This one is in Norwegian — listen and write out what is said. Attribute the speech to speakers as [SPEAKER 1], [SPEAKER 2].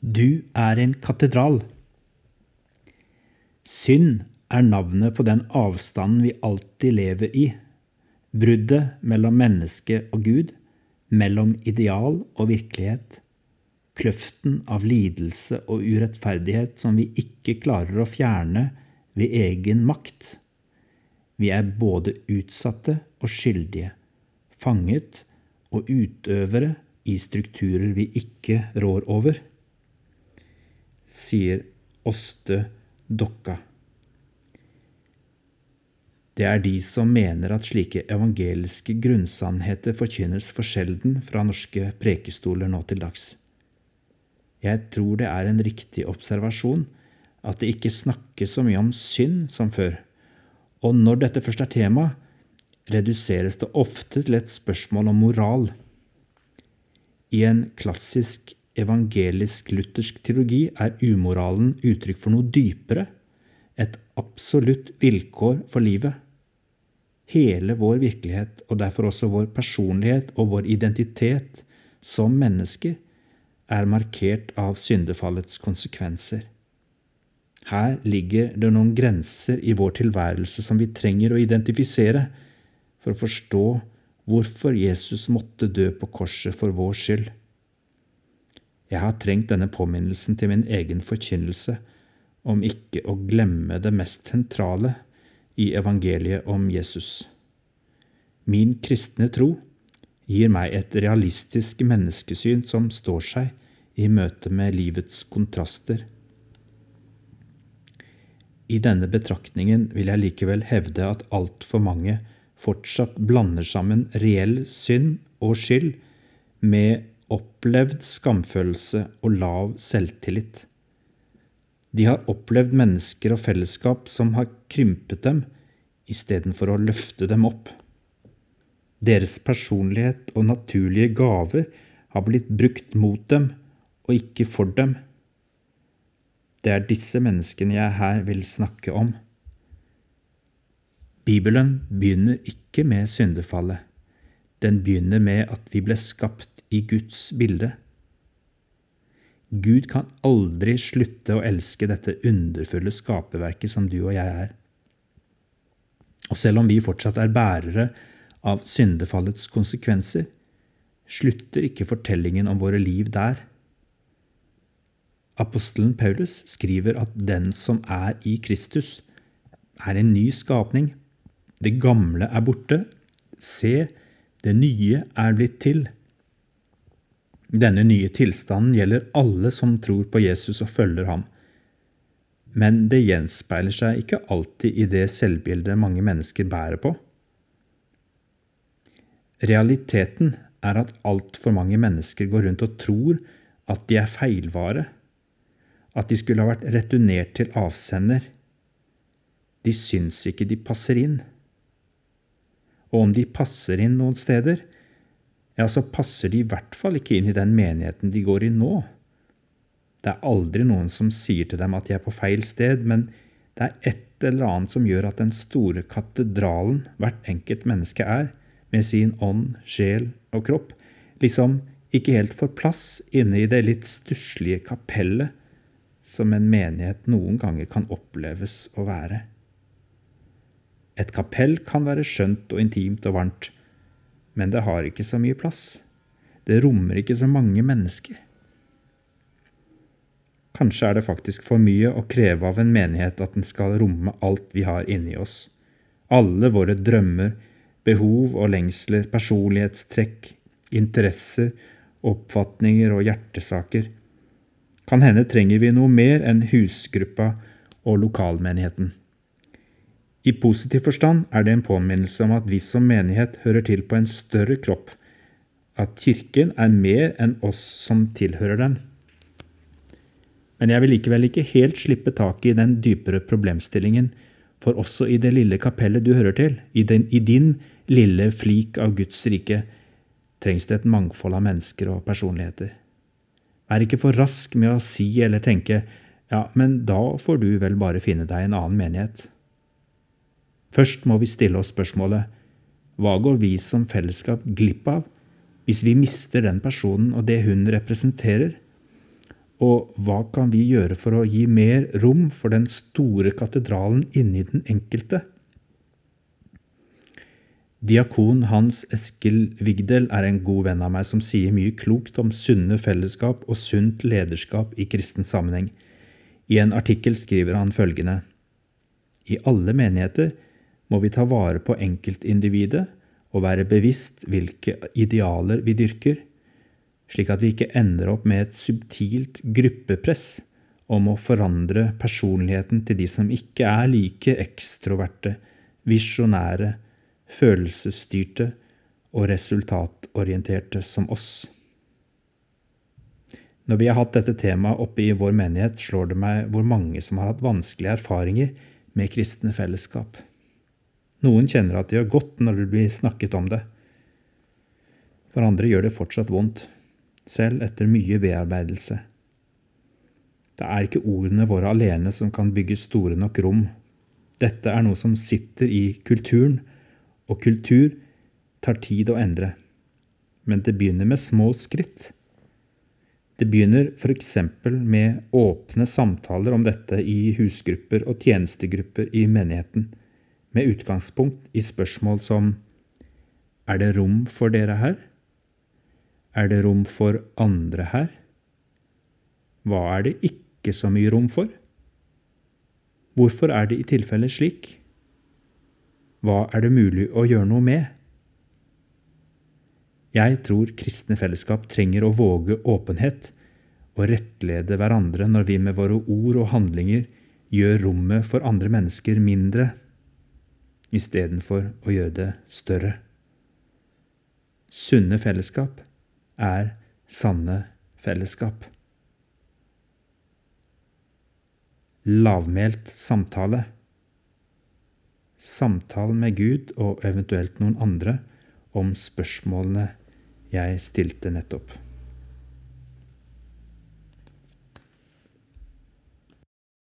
[SPEAKER 1] Du er en katedral. Synd er navnet på den avstanden vi alltid lever i. Bruddet mellom menneske og Gud, mellom ideal og virkelighet. Kløften av lidelse og urettferdighet som vi ikke klarer å fjerne ved egen makt. Vi er både utsatte og skyldige, fanget og utøvere i strukturer vi ikke rår over sier Åste Dokka. Det er de som mener at slike evangeliske grunnsannheter forkynnes for sjelden fra norske prekestoler nå til dags. Jeg tror det er en riktig observasjon at det ikke snakkes så mye om synd som før, og når dette først er tema, reduseres det ofte til et spørsmål om moral. I en klassisk evangelisk-luthersk teologi er umoralen uttrykk for noe dypere, et absolutt vilkår for livet. Hele vår virkelighet, og derfor også vår personlighet og vår identitet som mennesker, er markert av syndefallets konsekvenser. Her ligger det noen grenser i vår tilværelse som vi trenger å identifisere for å forstå hvorfor Jesus måtte dø på korset for vår skyld. Jeg har trengt denne påminnelsen til min egen forkynnelse om ikke å glemme det mest sentrale i evangeliet om Jesus. Min kristne tro gir meg et realistisk menneskesyn som står seg i møte med livets kontraster. I denne betraktningen vil jeg likevel hevde at altfor mange fortsatt blander sammen reell synd og skyld med opplevd skamfølelse og lav selvtillit. De har opplevd mennesker og fellesskap som har krympet dem, istedenfor å løfte dem opp. Deres personlighet og naturlige gaver har blitt brukt mot dem og ikke for dem. Det er disse menneskene jeg her vil snakke om. Bibelen begynner ikke med syndefallet. Den begynner med at vi ble skapt i Guds bilde. Gud kan aldri slutte å elske dette underfulle skaperverket som du og jeg er. Og selv om vi fortsatt er bærere av syndefallets konsekvenser, slutter ikke fortellingen om våre liv der. Apostelen Paulus skriver at den som er i Kristus, er en ny skapning. Det gamle er borte. Se, det nye er blitt til. Denne nye tilstanden gjelder alle som tror på Jesus og følger ham. Men det gjenspeiler seg ikke alltid i det selvbildet mange mennesker bærer på. Realiteten er at altfor mange mennesker går rundt og tror at de er feilvare, at de skulle ha vært returnert til avsender. De syns ikke de passer inn. Og om de passer inn noen steder, ja, så passer de i hvert fall ikke inn i den menigheten de går i nå. Det er aldri noen som sier til dem at de er på feil sted, men det er et eller annet som gjør at den store katedralen hvert enkelt menneske er, med sin ånd, sjel og kropp, liksom ikke helt får plass inne i det litt stusslige kapellet som en menighet noen ganger kan oppleves å være. Et kapell kan være skjønt og intimt og varmt, men det har ikke så mye plass. Det rommer ikke så mange mennesker. Kanskje er det faktisk for mye å kreve av en menighet at den skal romme alt vi har inni oss. Alle våre drømmer, behov og lengsler, personlighetstrekk, interesser, oppfatninger og hjertesaker. Kan hende trenger vi noe mer enn husgruppa og lokalmenigheten. I positiv forstand er det en påminnelse om at vi som menighet hører til på en større kropp, at Kirken er mer enn oss som tilhører den. Men jeg vil likevel ikke helt slippe taket i den dypere problemstillingen, for også i det lille kapellet du hører til, i, den, i din lille flik av Guds rike, trengs det et mangfold av mennesker og personligheter. Vær ikke for rask med å si eller tenke ja, men da får du vel bare finne deg en annen menighet. Først må vi stille oss spørsmålet hva går vi som fellesskap glipp av hvis vi mister den personen og det hun representerer? Og hva kan vi gjøre for å gi mer rom for den store katedralen inni den enkelte? Diakon Hans Eskil Vigdel er en god venn av meg som sier mye klokt om sunne fellesskap og sunt lederskap i kristen sammenheng. I en artikkel skriver han følgende I alle menigheter må vi ta vare på enkeltindividet og være bevisst hvilke idealer vi dyrker, slik at vi ikke ender opp med et subtilt gruppepress om å forandre personligheten til de som ikke er like ekstroverte, visjonære, følelsesstyrte og resultatorienterte som oss. Når vi har hatt dette temaet oppe i vår menighet, slår det meg hvor mange som har hatt vanskelige erfaringer med kristne fellesskap. Noen kjenner at det gjør godt når det blir snakket om det. For andre gjør det fortsatt vondt, selv etter mye bearbeidelse. Det er ikke ordene våre alene som kan bygge store nok rom. Dette er noe som sitter i kulturen og kultur tar tid å endre, men det begynner med små skritt. Det begynner f.eks. med åpne samtaler om dette i husgrupper og tjenestegrupper i menigheten, med utgangspunkt i spørsmål som Er det rom for dere her? Er det rom for andre her? Hva er det ikke så mye rom for? Hvorfor er det i tilfelle slik? Hva er det mulig å gjøre noe med? Jeg tror kristne fellesskap trenger å våge åpenhet og rettlede hverandre når vi med våre ord og handlinger gjør rommet for andre mennesker mindre, istedenfor å gjøre det større. Sunne fellesskap er sanne fellesskap. Lavmælt samtale Samtale med Gud og eventuelt noen andre om spørsmålene jeg stilte nettopp.